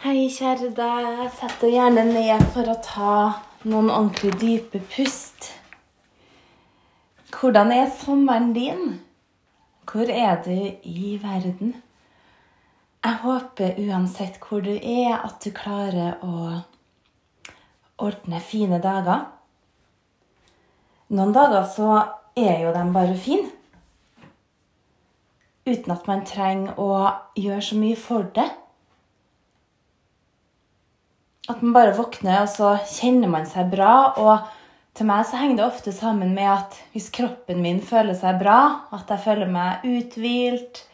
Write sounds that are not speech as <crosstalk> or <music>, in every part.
Hei, kjære deg. Sett deg gjerne ned for å ta noen ordentlig dype pust. Hvordan er sommeren din? Hvor er du i verden? Jeg håper uansett hvor du er, at du klarer å ordne fine dager. Noen dager så er jo de bare fine. Uten at man trenger å gjøre så mye for det. At man bare våkner, og så kjenner man seg bra. Og til meg så henger det ofte sammen med at hvis kroppen min føler seg bra, at jeg føler meg uthvilt,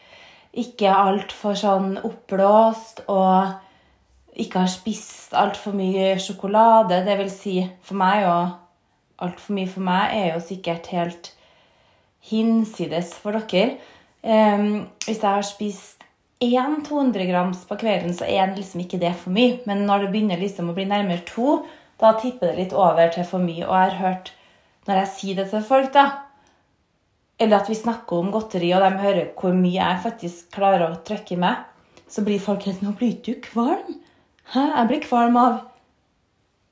ikke altfor sånn oppblåst og ikke har spist altfor mye sjokolade, det vil si for meg og altfor mye for meg er jo sikkert helt hinsides for dere. Um, hvis jeg har spist én 200 grams på kvelden, så er liksom ikke det for mye. Men når det begynner liksom å bli nærmere to, da tipper det litt over til for mye. Og jeg har hørt, når jeg sier det til folk, da Eller at vi snakker om godteri, og de hører hvor mye jeg faktisk klarer å trykke med, så blir folk helt Nå blir du kvalm. Hæ? Jeg blir kvalm av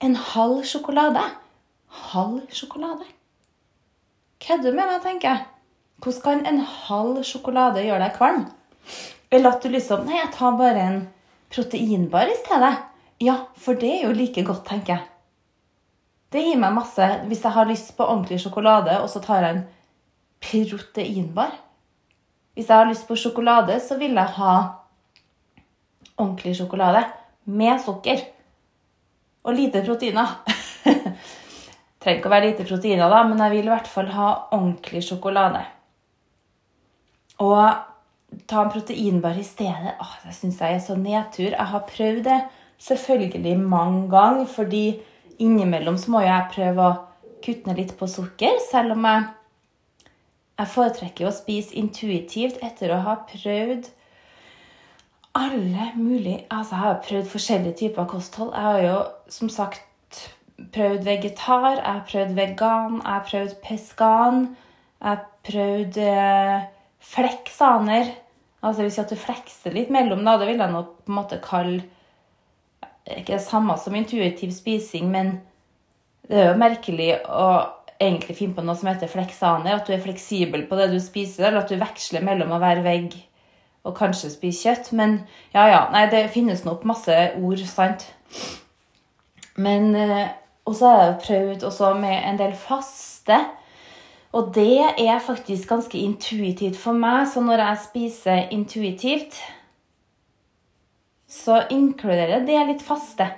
en halv sjokolade. Halv sjokolade? Kødder du med meg, tenker jeg. Hvordan kan en halv sjokolade gjøre deg kvalm? Eller at du liksom Nei, jeg tar bare en proteinbar i stedet. Ja, for det er jo like godt, tenker jeg. Det gir meg masse Hvis jeg har lyst på ordentlig sjokolade, og så tar jeg en proteinbar Hvis jeg har lyst på sjokolade, så vil jeg ha ordentlig sjokolade med sukker. Og lite proteiner. <laughs> Trenger ikke å være lite proteiner, da, men jeg vil i hvert fall ha ordentlig sjokolade. Og ta en proteinbar i stedet åh, det syns jeg er så nedtur. Jeg har prøvd det selvfølgelig mange ganger, fordi innimellom så må jeg prøve å kutte ned litt på sukker, selv om jeg, jeg foretrekker å spise intuitivt etter å ha prøvd alle mulige Altså, jeg har prøvd forskjellige typer kosthold. Jeg har jo som sagt prøvd vegetar, jeg har prøvd vegan, jeg har prøvd peskan, jeg har prøvd eh, fleksaner. Altså Hvis du flekser litt mellom, da. Det vil jeg nå på en måte kalle ikke det samme som intuitiv spising, men det er jo merkelig å egentlig finne på noe som heter fleksaner. At du er fleksibel på det du spiser, eller at du veksler mellom å være vegg og kanskje spise kjøtt. Men ja, ja. Nei, det finnes nok masse ord, sant. Men eh, Og så har jeg prøvd også med en del faste. Og det er faktisk ganske intuitivt for meg. Så når jeg spiser intuitivt, så inkluderer det litt faste.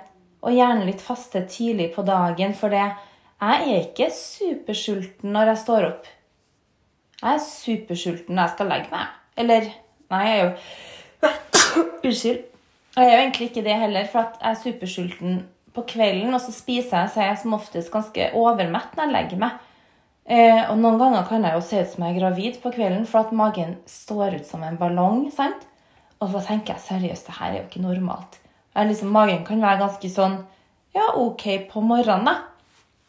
Og gjerne litt faste tidlig på dagen, for jeg er ikke supersulten når jeg står opp. Jeg er supersulten når jeg skal legge meg. Eller Nei, jeg er jo <coughs> Unnskyld. Jeg er jo egentlig ikke det heller, for jeg er supersulten på kvelden, og så spiser jeg, så er jeg som oftest ganske overmett når jeg legger meg. Eh, og noen ganger kan jeg jo se ut som jeg er gravid på kvelden, for at magen står ut som en ballong. sant? Og så tenker jeg seriøst, det her er jo ikke normalt. Liksom, magen kan være ganske sånn ja, ok på morgenen. da.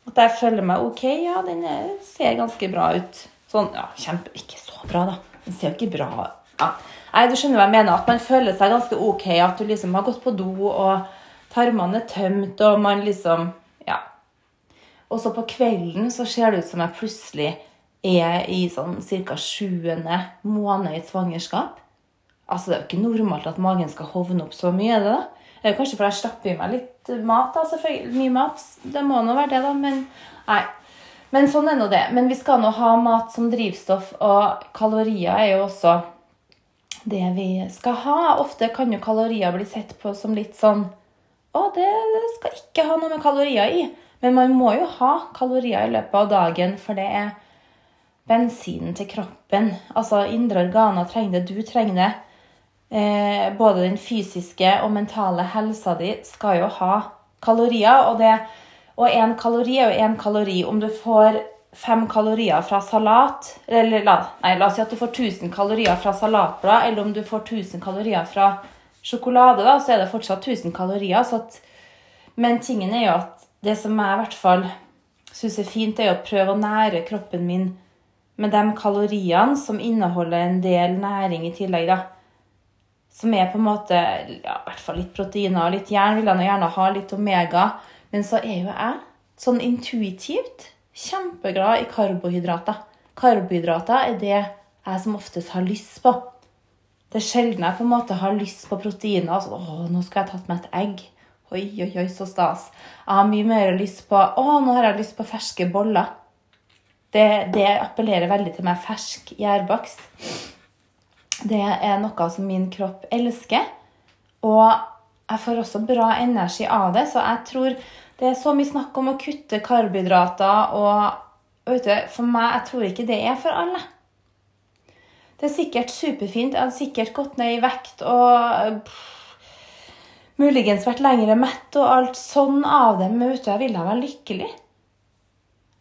At jeg føler meg ok. Ja, den ser ganske bra ut. Sånn, ja, kjempe, Ikke så bra, da. Den ser jo ikke bra ja. Nei, du skjønner hva jeg mener. At man føler seg ganske ok. At du liksom har gått på do, og tarmene er tømt, og man liksom. Og så på kvelden så ser det ut som jeg plutselig er i sånn ca. sjuende måned i et svangerskap. Altså, Det er jo ikke normalt at magen skal hovne opp så mye. det da? Det er Kanskje fordi jeg stapper i meg litt mat. da, selvfølgelig. Mye mat. Det må nå være det, da. Men nei. Men sånn er nå det. Men vi skal nå ha mat som drivstoff, og kalorier er jo også det vi skal ha. Ofte kan jo kalorier bli sett på som litt sånn Å, det skal ikke ha noe med kalorier i. Men man må jo ha kalorier i løpet av dagen, for det er bensinen til kroppen. Altså indre organer trenger det, du trenger det. Eh, både den fysiske og mentale helsa di skal jo ha kalorier. Og, det, en kalori er jo en kalori. Om du får fem kalorier fra salat eller la, nei, la oss si at du får 1000 kalorier fra salatblad, eller om du får 1000 kalorier fra sjokolade, da, så er det fortsatt 1000 kalorier. At, men tingen er jo at det som jeg i hvert fall syns er fint, er å prøve å nære kroppen min med de kaloriene som inneholder en del næring i tillegg. da. som er på en måte ja, i hvert fall litt proteiner og litt jern. Vil jeg gjerne ha litt omega. Men så er jo jeg sånn intuitivt kjempeglad i karbohydrater. Karbohydrater er det jeg som oftest har lyst på. Det er sjelden jeg på en måte har lyst på proteiner. Altså, å, nå skal jeg tatt meg et egg. Oi, oi, oi, så stas. Jeg har mye mer lyst på Å, nå har jeg lyst på ferske boller. Det, det appellerer veldig til meg. Fersk gjærbakst. Det er noe som min kropp elsker. Og jeg får også bra energi av det, så jeg tror det er så mye snakk om å kutte karbohydrater og vet du, For meg, jeg tror ikke det er for alle. Det er sikkert superfint. Jeg hadde sikkert gått ned i vekt og pff, muligens vært lengre mett og alt sånn av det, men vet du, jeg ville være lykkelig.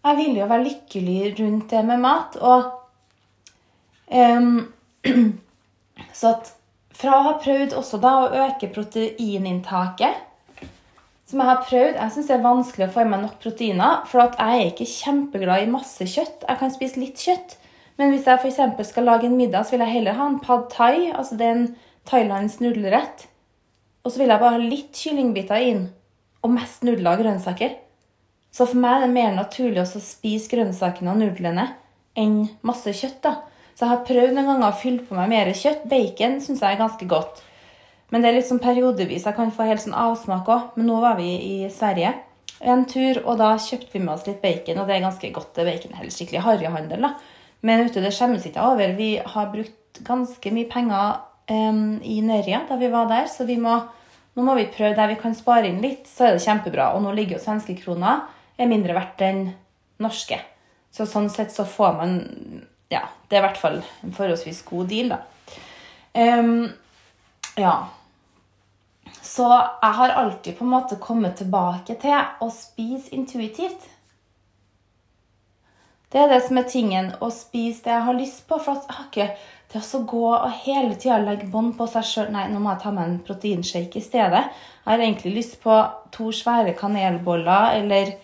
Jeg ville jo være lykkelig rundt det med mat. Og um, <clears throat> Så at fra å ha prøvd også da å øke proteininntaket som jeg har prøvd, jeg syns det er vanskelig å få i meg nok proteiner. For jeg er ikke kjempeglad i masse kjøtt. Jeg kan spise litt kjøtt. Men hvis jeg f.eks. skal lage en middag, så vil jeg heller ha en pad thai. Altså det er en thailandsk nudelrett. Og så vil jeg bare ha litt kyllingbiter inn. Og mest nudler og grønnsaker. Så for meg er det mer naturlig å spise grønnsakene og nudlene enn masse kjøtt. da. Så jeg har prøvd noen ganger å fylle på meg mer kjøtt. Bacon syns jeg er ganske godt. Men det er litt sånn periodevis. Jeg kan få helt sånn avsmak òg. Men nå var vi i Sverige en tur, og da kjøpte vi med oss litt bacon. Og det er ganske godt. bacon, Helt skikkelig harryhandel. da. Men vet du, det skjemmes ikke over. Vi har brukt ganske mye penger um, i Nørja da vi var der, så vi må, nå må vi prøve der vi kan spare inn litt, så er det kjempebra. Og nå ligger jo svenske kroner er mindre verdt enn norske. Så sånn sett så får man Ja, det er i hvert fall en forholdsvis god deal, da. Um, ja. Så jeg har alltid på en måte kommet tilbake til å spise intuitivt. Det er det som er tingen. Å spise det jeg har lyst på. For jeg har ikke det å gå og hele tida legge bånd på seg sjøl Nei, nå må jeg ta meg en proteinshake i stedet. Jeg har egentlig lyst på to svære kanelboller eller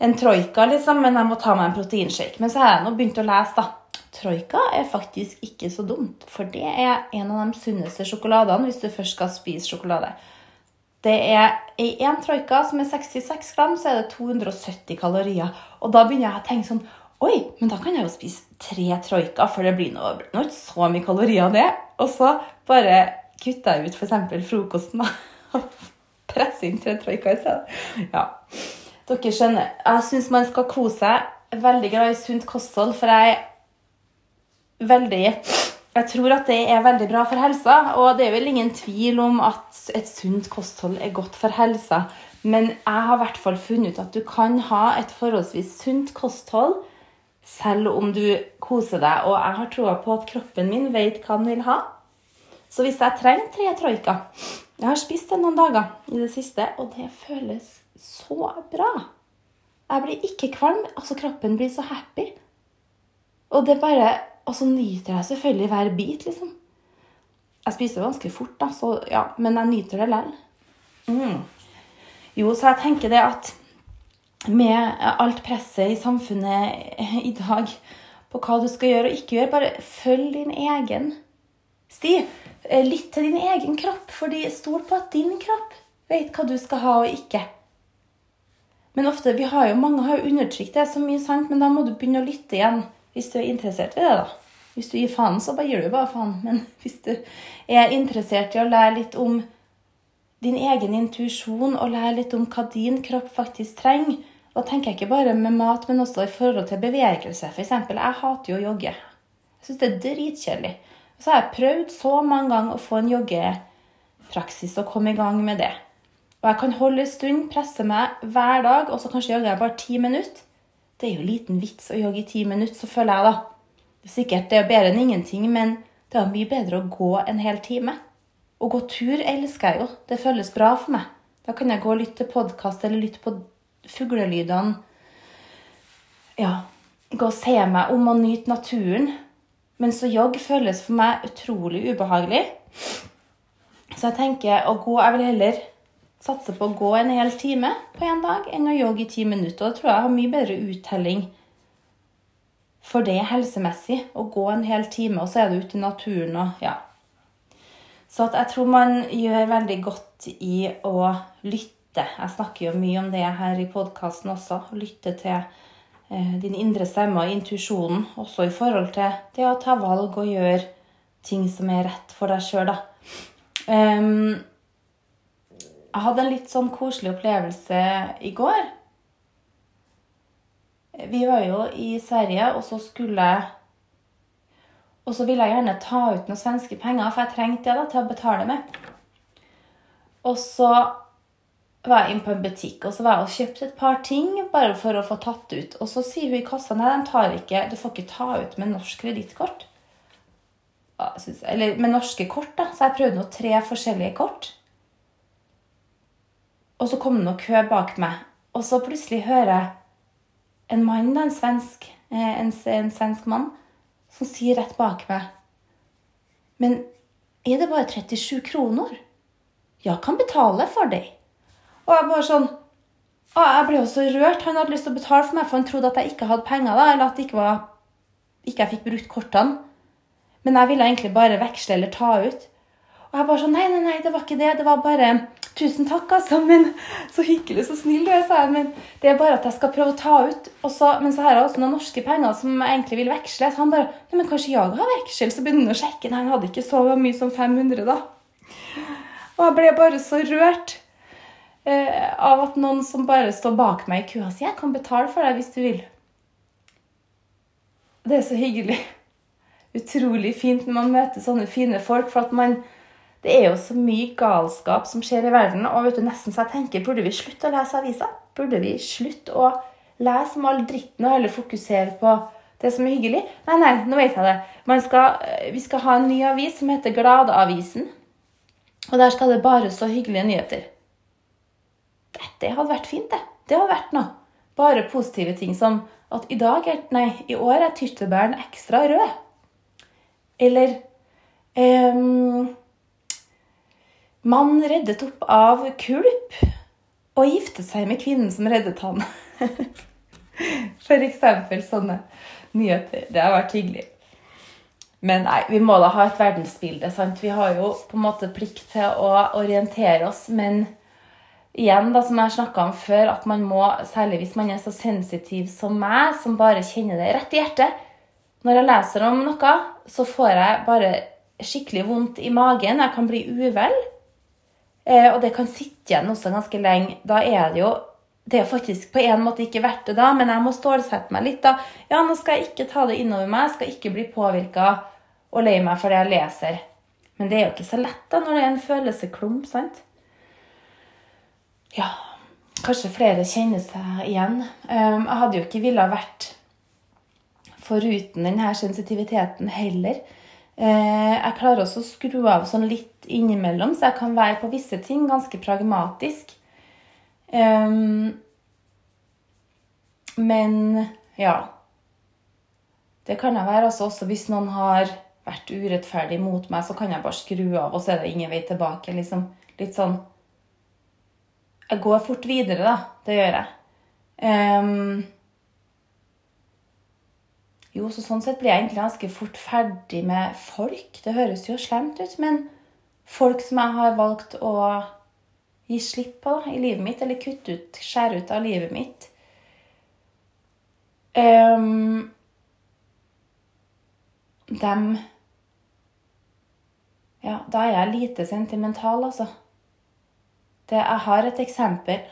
en troika, liksom, men jeg må ta meg en proteinshake. Men så har jeg nå begynt å lese, da. Troika er faktisk ikke så dumt, for det er en av de sunneste sjokoladene hvis du først skal spise sjokolade. Det er I én troika, som er 66 gram, så er det 270 kalorier. Og da begynner jeg å tenke sånn Oi, men da kan jeg jo spise tre troika, for det blir nå ikke så mye kalorier av det. Og så bare kutter jeg ut f.eks. frokosten og <laughs> presser inn tre troika i stedet. Ja. Dere skjønner. Jeg syns man skal kose seg. Veldig glad i sunt kosthold, for jeg veldig jeg tror at det er veldig bra for helsa, og det er vel ingen tvil om at et sunt kosthold er godt for helsa. Men jeg har i hvert fall funnet ut at du kan ha et forholdsvis sunt kosthold selv om du koser deg. Og jeg har troa på at kroppen min vet hva den vil ha. Så hvis jeg trenger tre troika Jeg har spist det noen dager i det siste, og det føles så bra. Jeg blir ikke kvalm. Altså, kroppen blir så happy. Og det bare Og så nyter jeg selvfølgelig hver bit, liksom. Jeg spiser ganske fort, da, så, ja, men jeg nyter det likevel. Mm. Jo, så jeg tenker det at med alt presset i samfunnet <laughs> i dag på hva du skal gjøre og ikke gjøre. Bare følg din egen sti. Eh, litt til din egen kropp, fordi stol på at din kropp vet hva du skal ha og ikke. Men ofte, vi har jo, mange har jo undertrykt det så mye, sant? men da må du begynne å lytte igjen hvis du er interessert i det. da. Hvis du gir faen, så bare gir du bare faen. Men <laughs> hvis du er interessert i å lære litt om din egen intuisjon og lære litt om hva din kropp faktisk trenger, da tenker jeg ikke bare med mat, men også i forhold til bevegelse. F.eks. jeg hater jo å jogge. Jeg syns det er dritkjedelig. Så har jeg prøvd så mange ganger å få en joggepraksis og komme i gang med det. Og jeg kan holde en stund, presse meg hver dag, og så kanskje jogger jeg bare ti minutter. Det er jo liten vits å jogge i ti minutter, så føler jeg, da. Det er sikkert det er bedre enn ingenting, men det er mye bedre å gå en hel time. Å gå tur elsker jeg jo. Det føles bra for meg. Da kan jeg gå og lytte til podkast eller lytte på fuglelydene Ja, gå og se meg om og nyte naturen. Men så jogg føles for meg utrolig ubehagelig. Så jeg tenker å gå Jeg vil heller satse på å gå en hel time på en dag enn å jogge i ti minutter. Og da tror jeg har mye bedre uttelling for det helsemessig. Å gå en hel time, og så er du ute i naturen og ja. Så jeg tror man gjør veldig godt i å lytte. Jeg snakker jo mye om det her i podkasten også. Lytte til eh, din indre stemme og intuisjonen. Også i forhold til det å ta valg og gjøre ting som er rett for deg sjøl, da. Um, jeg hadde en litt sånn koselig opplevelse i går. Vi var jo i Sverige, og så skulle jeg og så ville jeg gjerne ta ut noen svenske penger, for jeg trengte det da, til å betale med. Og så var jeg inne på en butikk og så var jeg og kjøpte et par ting bare for å få tatt ut. Og så sier hun i kassa nei, de tar ikke, du får ikke ta ut med norsk kredittkort. Eller med norske kort, da. Så jeg prøvde nå tre forskjellige kort. Og så kom det noe kø bak meg. Og så plutselig hører jeg en mann, da, en svensk, eh, en, en svensk mann, som sier rett bak meg Men er det bare 37 kroner? Jeg kan betale for deg. Og jeg bare sånn å, Jeg ble jo så rørt. Han hadde lyst til å betale for meg, for han trodde at jeg ikke hadde penger, da, eller at jeg ikke, var, ikke jeg fikk brukt kortene. Men jeg ville egentlig bare veksle eller ta ut. Og jeg bare sånn Nei, nei, nei, det var ikke det. Det var bare Tusen takk, altså. Men <laughs> så hyggelig, så snill du er, sa jeg. Men det er bare at jeg skal prøve å ta ut. Så, men så har jeg også noen norske penger som jeg egentlig vil veksle. Så han bare Nei, men kanskje jeg har veksel? Så begynner han å sjekke. Nei, han hadde ikke så mye som 500, da. Og jeg ble bare så rørt eh, av at noen som bare står bak meg i kua, sier 'Jeg kan betale for deg hvis du vil'. Det er så hyggelig. Utrolig fint når man møter sånne fine folk. For at man det er jo så mye galskap som skjer i verden. Og vet du, nesten så jeg tenker, burde vi slutte å lese aviser? Burde vi slutte å lese om all dritten og heller fokusere på det som er hyggelig? Nei, nei, nå vet jeg det. Skal, eh, vi skal ha en ny avis som heter Gladavisen. Og der skal det bare stå hyggelige nyheter. Dette hadde vært fint, det. Det hadde vært noe. Bare positive ting som at i dag er, nei, i år er tyttebæren ekstra rød. Eller um, Mann reddet opp av kulp og giftet seg med kvinnen som reddet han. <laughs> For eksempel sånne nyheter. Det har vært hyggelig. Men nei, vi må da ha et verdensbilde. sant? Vi har jo på en måte plikt til å orientere oss, men igjen, da, som jeg snakka om før, at man må, særlig hvis man er så sensitiv som meg, som bare kjenner det rett i hjertet Når jeg leser om noe, så får jeg bare skikkelig vondt i magen. Jeg kan bli uvel. Eh, og det kan sitte igjen også ganske lenge. Da er det jo det er faktisk på en måte ikke verdt det da, men jeg må stålsette meg litt. da. Ja, nå skal jeg ikke ta det innover meg, jeg skal ikke bli påvirka og lei meg for det jeg leser. Men det er jo ikke så lett da, når det er en følelsesklump. sant? Ja, kanskje flere kjenner seg igjen. Um, jeg hadde jo ikke villet vært foruten denne sensitiviteten heller. Eh, jeg klarer også å skru av sånn litt innimellom, så jeg kan være på visse ting ganske pragmatisk. Um, men ja. Det kan jeg være altså også hvis noen har vært urettferdig mot meg, så kan jeg bare skru av, og så er det ingen vei tilbake. liksom. Litt sånn Jeg går fort videre, da. Det gjør jeg. Um, jo, så sånn sett blir jeg egentlig ganske fort ferdig med folk. Det høres jo slemt ut, men folk som jeg har valgt å gi slipp på da, i livet mitt, eller kutte ut, skjære ut av livet mitt um, Dem Ja, da er jeg lite sentimental, altså. Det, jeg har et eksempel.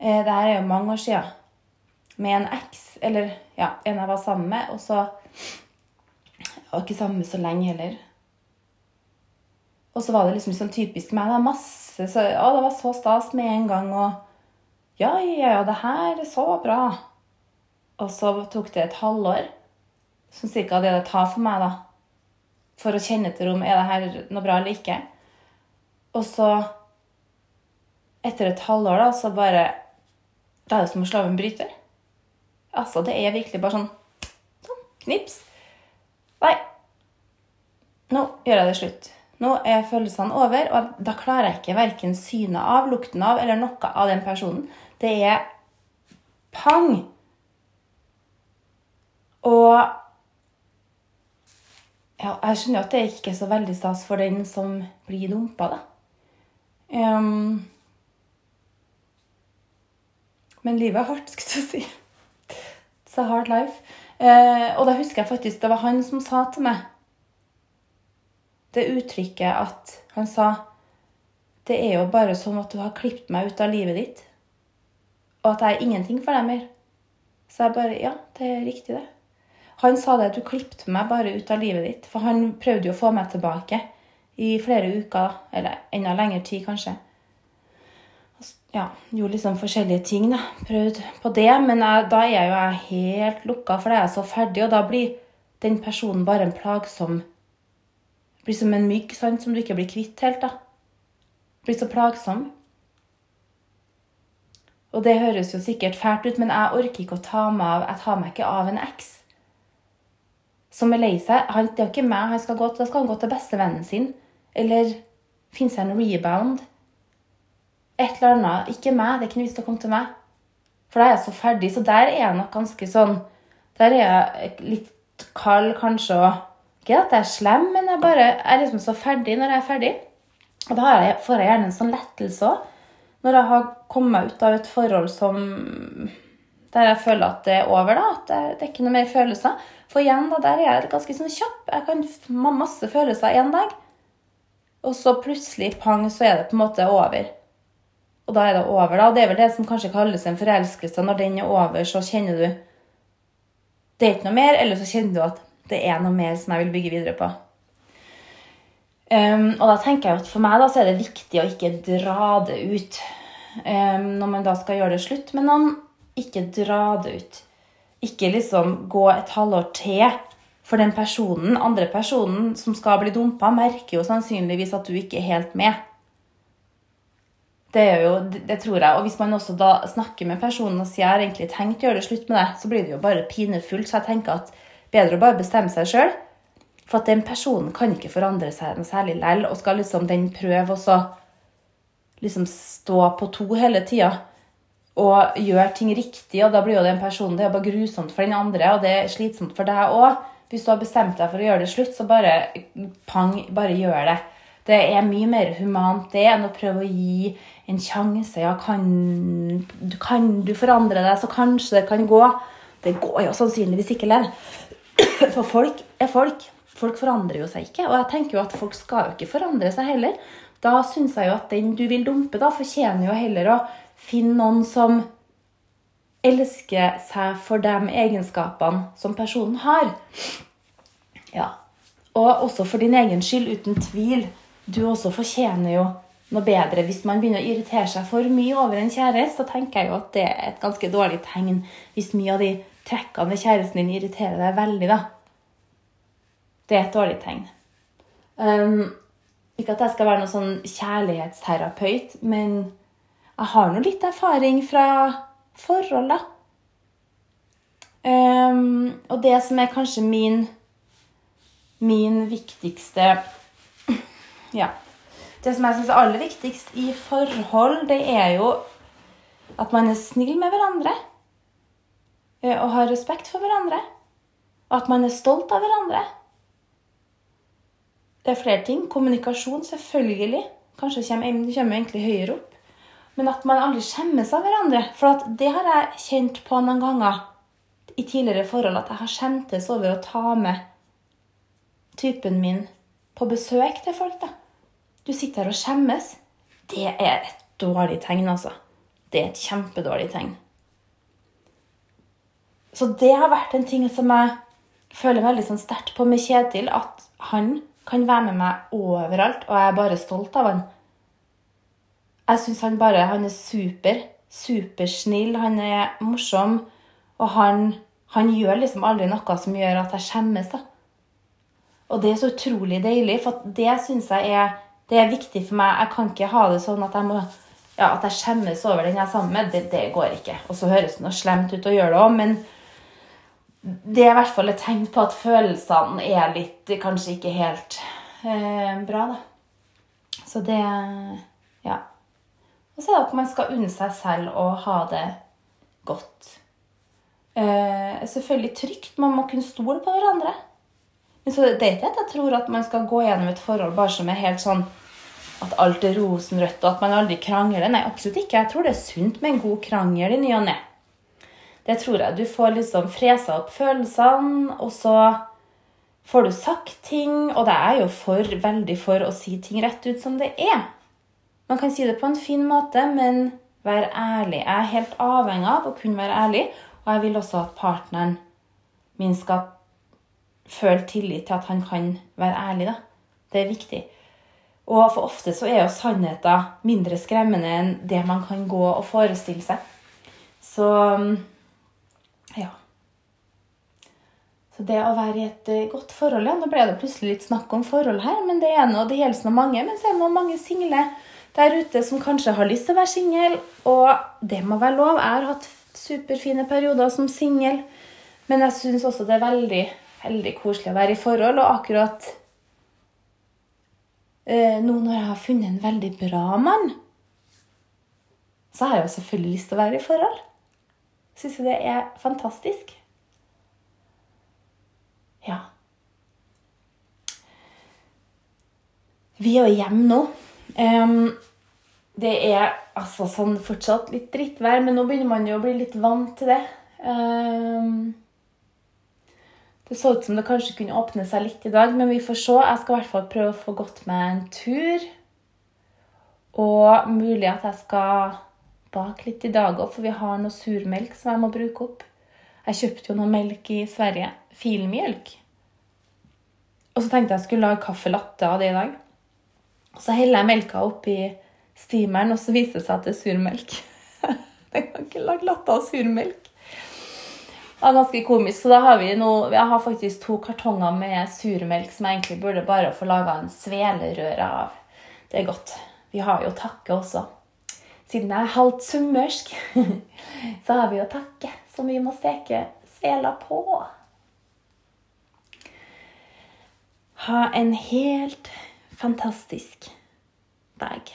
Eh, det her er jo mange år sia med en eks, eller ja, en jeg var sammen med. Og så Jeg var ikke sammen med så lenge heller. Og så var det liksom sånn typisk meg. Det, masse, så, å, Det var så stas med en gang. Og ja, ja, ja, det her er så bra. Og så tok det et halvår, som cirka det det tar for meg, da. For å kjenne etter om er det her noe bra eller ikke. Og så, etter et halvår, da, så bare Da er det som å slå av en bryter. Altså, det er virkelig bare sånn Sånn. Knips. Nei. Nå gjør jeg det slutt. Nå er følelsene over, og da klarer jeg ikke verken synet av, lukten av eller noe av den personen. Det er pang. Og ja, jeg skjønner jo at det ikke er så veldig stas for den som blir dumpa, da. Um, men livet er hardt, skulle du si. It's a hard life. Eh, og da husker jeg faktisk det var han som sa til meg det uttrykket at han sa Det er jo bare sånn at du har klippet meg ut av livet ditt, og at jeg er ingenting for deg mer. Så jeg bare Ja, det er riktig, det. Han sa det at du klippet meg bare ut av livet ditt, for han prøvde jo å få meg tilbake i flere uker, eller enda lengre tid, kanskje. Ja, gjorde liksom forskjellige ting, da. Prøvde på det, men jeg, da er jeg jo jeg helt lukka, for da er jeg så ferdig, og da blir den personen bare en plagsom Blir som en mygg sant, som du ikke blir kvitt helt, da. Blir så plagsom. Og det høres jo sikkert fælt ut, men jeg orker ikke å ta meg av Jeg tar meg ikke av en eks som er lei seg. Han, det er jo ikke meg han skal gå til. Da skal han gå til bestevennen sin. Eller finne seg en rebound. Et eller annet. Ikke meg. Det er ikke noe vits å komme til meg. For da er jeg så ferdig. Så der er jeg nok ganske sånn Der er jeg litt kald, kanskje. og Ikke at jeg er slem, men jeg bare er liksom så ferdig når jeg er ferdig. Og da jeg, får jeg gjerne en sånn lettelse òg. Når jeg har kommet ut av et forhold som der jeg føler at det er over, da, at det, det er ikke noe mer følelser. For igjen, da, der er jeg ganske sånn kjapp. Jeg kan ha masse følelser én dag, og så plutselig, pang, så er det på en måte over. Og da er det over, da. Det er vel det som kanskje kalles en forelskelse. Når den er over, så kjenner du Det er ikke noe mer, eller så kjenner du at det er noe mer som jeg vil bygge videre på. Um, og da tenker jeg at for meg da, så er det viktig å ikke dra det ut um, når man da skal gjøre det slutt med noen. Ikke dra det ut. Ikke liksom gå et halvår til. For den personen, andre personen som skal bli dumpa, merker jo sannsynligvis at du ikke er helt med. Det er jo, det tror jeg. Og hvis man også da snakker med personen og sier jeg har egentlig tenkt å gjøre det slutt med det, så blir det jo bare pinefullt. Så jeg tenker at bedre å bare bestemme seg sjøl. For at den personen kan ikke forandre seg noe særlig lell, og skal liksom den prøve å liksom stå på to hele tida og gjøre ting riktig, og da blir jo den personen Det er bare grusomt for den andre, og det er slitsomt for deg òg. Hvis du har bestemt deg for å gjøre det slutt, så bare pang, bare gjør det. Det er mye mer humant det enn å prøve å gi en sjanse. Ja, kan, kan du forandre deg, så kanskje det kan gå. Det går jo sannsynligvis ikke likevel. <clears throat> For folk er folk. Folk forandrer jo seg ikke. Og jeg tenker jo at folk skal jo ikke forandre seg heller. Da syns jeg jo at den du vil dumpe, da fortjener jo heller å finne noen som elsker seg for de egenskapene som personen har. Ja. Og også for din egen skyld, uten tvil. Du også fortjener jo noe bedre. Hvis man begynner å irritere seg for mye over en kjæreste, så tenker jeg jo at det er et ganske dårlig tegn hvis mye av de trekkene ved kjæresten din irriterer deg veldig. da. Det er et dårlig tegn. Um, ikke at jeg skal være noen sånn kjærlighetsterapeut, men jeg har nå litt erfaring fra forhold, da. Um, og det som er kanskje min min viktigste Ja. Det som jeg syns er aller viktigst i forhold, det er jo at man er snill med hverandre. Eh, og har respekt for hverandre. Og at man er stolt av hverandre. Det er flere ting. Kommunikasjon, selvfølgelig. Kanskje kommer, kommer egentlig høyere opp. Men at man aldri skjemmes av hverandre. For det har jeg kjent på noen ganger i tidligere forhold. At jeg har skjemtes over å ta med typen min på besøk til folk. da. Du sitter her og skjemmes. Det er et dårlig tegn, altså. Det er et kjempedårlig tegn. Så det har vært en ting som jeg føler veldig sånn sterkt på med Kjetil. At han kan være med meg overalt, og jeg er bare stolt av han. Jeg syns han bare han er super. Supersnill. Han er morsom. Og han, han, gjør liksom aldri noe som gjør at jeg skjemmes. da. Og det er så utrolig deilig, for det syns jeg er, det er viktig for meg. Jeg kan ikke ha det sånn at jeg må ja, at jeg skjemmes over den jeg er sammen med. Det, det går ikke. Og så høres det noe slemt ut å gjøre det òg, men det er i hvert fall et tegn på at følelsene er litt Kanskje ikke helt eh, bra, da. Så det Ja. Og så er det at man skal unne seg selv å ha det godt. Eh, selvfølgelig trygt. Man må kunne stole på hverandre. Men så det er ikke at jeg tror at man skal gå gjennom et forhold bare som er helt sånn at alt er rosenrødt, og at man aldri krangler. Nei, absolutt ikke. Jeg tror det er sunt med en god krangel i ny og ne. Det tror jeg. Du får liksom fresa opp følelsene, og så får du sagt ting. Og det er jo for, veldig for å si ting rett ut som det er. Man kan si det på en fin måte, men vær ærlig. Jeg er helt avhengig av å kunne være ærlig, og jeg vil også at partneren min skal føle tillit til at han kan være ærlig. da. Det er viktig. Og for ofte så er jo sannheten mindre skremmende enn det man kan gå og forestille seg. Så ja. Så det å være i et eh, godt forhold ja, Nå ble det plutselig litt snakk om forhold her, men det er noe, det gjelder nå mange. Men så er det noe mange single der ute som kanskje har lyst til å være singel, og det må være lov. Jeg har hatt superfine perioder som singel, men jeg syns også det er veldig, veldig koselig å være i forhold. Og akkurat eh, nå når jeg har funnet en veldig bra mann, så har jeg jo selvfølgelig lyst til å være i forhold. Syns jeg det er fantastisk. Ja. Vi er jo hjemme nå. Um, det er altså sånn fortsatt litt drittvær, men nå begynner man jo å bli litt vant til det. Um, det så ut som det kanskje kunne åpne seg litt i dag, men vi får se. Jeg skal i hvert fall prøve å få gått meg en tur. Og mulig at jeg skal bake litt i dag òg, for vi har noe surmelk som jeg må bruke opp. Jeg kjøpte jo noe melk i Sverige. Filmjølk. Og så tenkte jeg jeg skulle lage kaffe latte av det i dag. Så heller jeg melka oppi steameren, og så viser det seg at det er surmelk. <laughs> jeg kan ikke lage latte av surmelk. Var ganske komisk. Så da har vi noe, jeg har faktisk to kartonger med surmelk som jeg egentlig burde bare få laga en svelerøre av. Det er godt. Vi har jo takke også. Siden jeg er halvt sunnmørsk, <laughs> så har vi jo takke som vi må steke svela på. Ha en helt fantastisk dag.